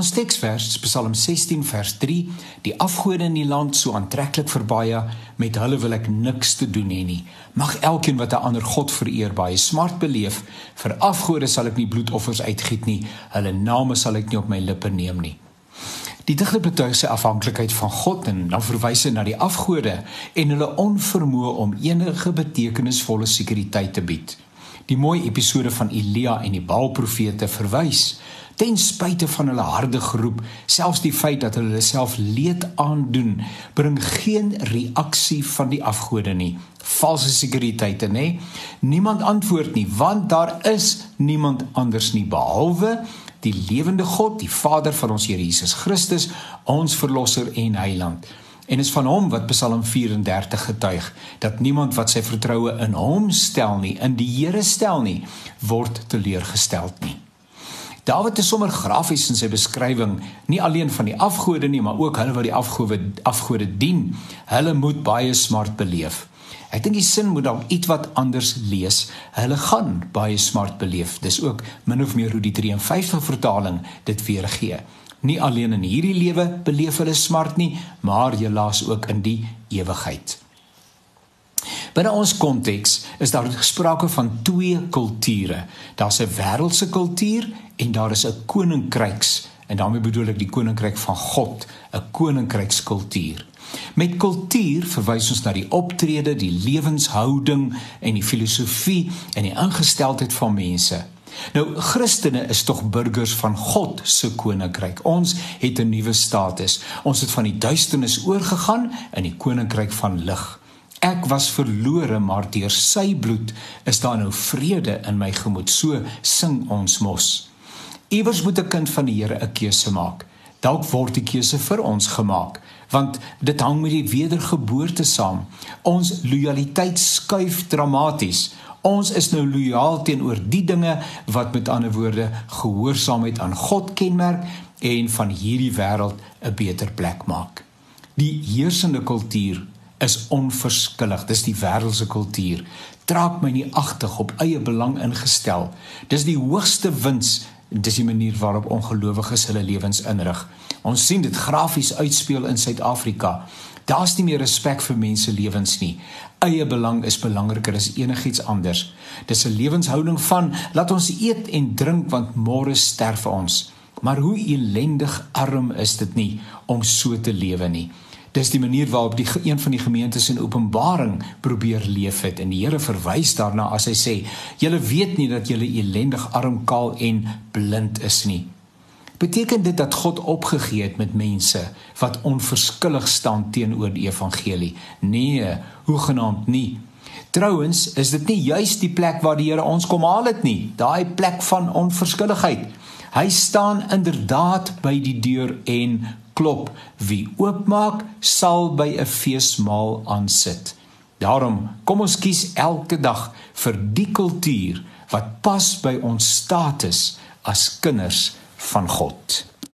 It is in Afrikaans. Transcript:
Ons teksvers Psalm 16 vers 3: Die afgode in die land so aantreklik vir baie, met hulle wil ek niks te doen hê nie. Mag elkeen wat 'n ander god vereer baie smart beleef. Vir afgode sal ek nie bloedoffers uitgiet nie. Hulle name sal ek nie op my lippe neem nie. Die digter betuig sy afhanklikheid van God en dan verwys hy na die afgode en hulle onvermoë om enige betekenisvolle sekuriteit te bied. Die mooi episode van Elia en die Baalprofete verwys ten spyte van hulle harde geroep, selfs die feit dat hulle self leed aandoen, bring geen reaksie van die afgode nie. Valse sekuriteite, nê? Niemand antwoord nie, want daar is niemand anders nie behalwe die lewende God, die Vader van ons Here Jesus Christus, ons verlosser en heiland. En is van hom wat Psalm 34 getuig dat niemand wat sy vertroue in hom stel nie, in die Here stel nie, word teleurgestel nie. Dawid is sommer grafies in sy beskrywing nie alleen van die afgode nie, maar ook hulle wat die afgode afgode dien. Hulle moet baie smart beleef. Ek dink die sin moet dalk iets wat anders lees. Hulle gaan baie smart beleef. Dis ook min of meer hoe die 53 vertaling dit weergee. Nie alleen in hierdie lewe beleef hulle smart nie, maar jy laas ook in die ewigheid. Binne ons konteks is daar sprake van twee kulture. Daar's 'n wêreldse kultuur en daar is 'n koninkryks en daarmee bedoel ek die koninkryk van God, 'n koninkrykskultuur. Met kultuur verwys ons na die optrede, die lewenshouding en die filosofie en die ingesteldheid van mense. Nou Christene is tog burgers van God se koninkryk. Ons het 'n nuwe status. Ons het van die duisternis oorgegaan in die koninkryk van lig. Ek was verlore, maar deur sy bloed is daar nou vrede in my gemoed. So sing ons mos. Iewers moet 'n kind van die Here 'n keuse maak. Dalk word die keuse vir ons gemaak, want dit hang met die wedergeboorte saam. Ons lojaliteit skuif dramaties. Ons is nou lojaal teenoor die dinge wat met ander woorde gehoorsaamheid aan God kenmerk en van hierdie wêreld 'n beter plek maak. Die heersende kultuur is onverskillig. Dis die wêreldse kultuur. Trap my nie agtig op eie belang ingestel. Dis die hoogste wins. Dis die manier waarop ongelowiges hulle lewens inrig. Ons sien dit grafies uitspeel in Suid-Afrika. Daar's nie meer respek vir mense lewens nie. Eie belang is belangriker as enigiets anders. Dis 'n lewenshouding van laat ons eet en drink want môre sterf ons. Maar hoe elendig arm is dit nie om so te lewe nie. Dis die manier waarop die een van die gemeentes in Openbaring probeer leef het en die Here verwys daarna as hy sê: "Julle weet nie dat julle elendig, arm, kaal en blind is nie." Beteken dit dat God opgegee het met mense wat onverskillig staan teenoor die evangelie? Nee, hoegenaamd nie. Trouwens, is dit nie juis die plek waar die Here ons kom haal het nie, daai plek van onverskilligheid. Hy staan inderdaad by die deur en klop. Wie oopmaak, sal by 'n feesmaal aansit. Daarom kom ons kies elke dag vir die kultuur wat pas by ons status as kinders van God.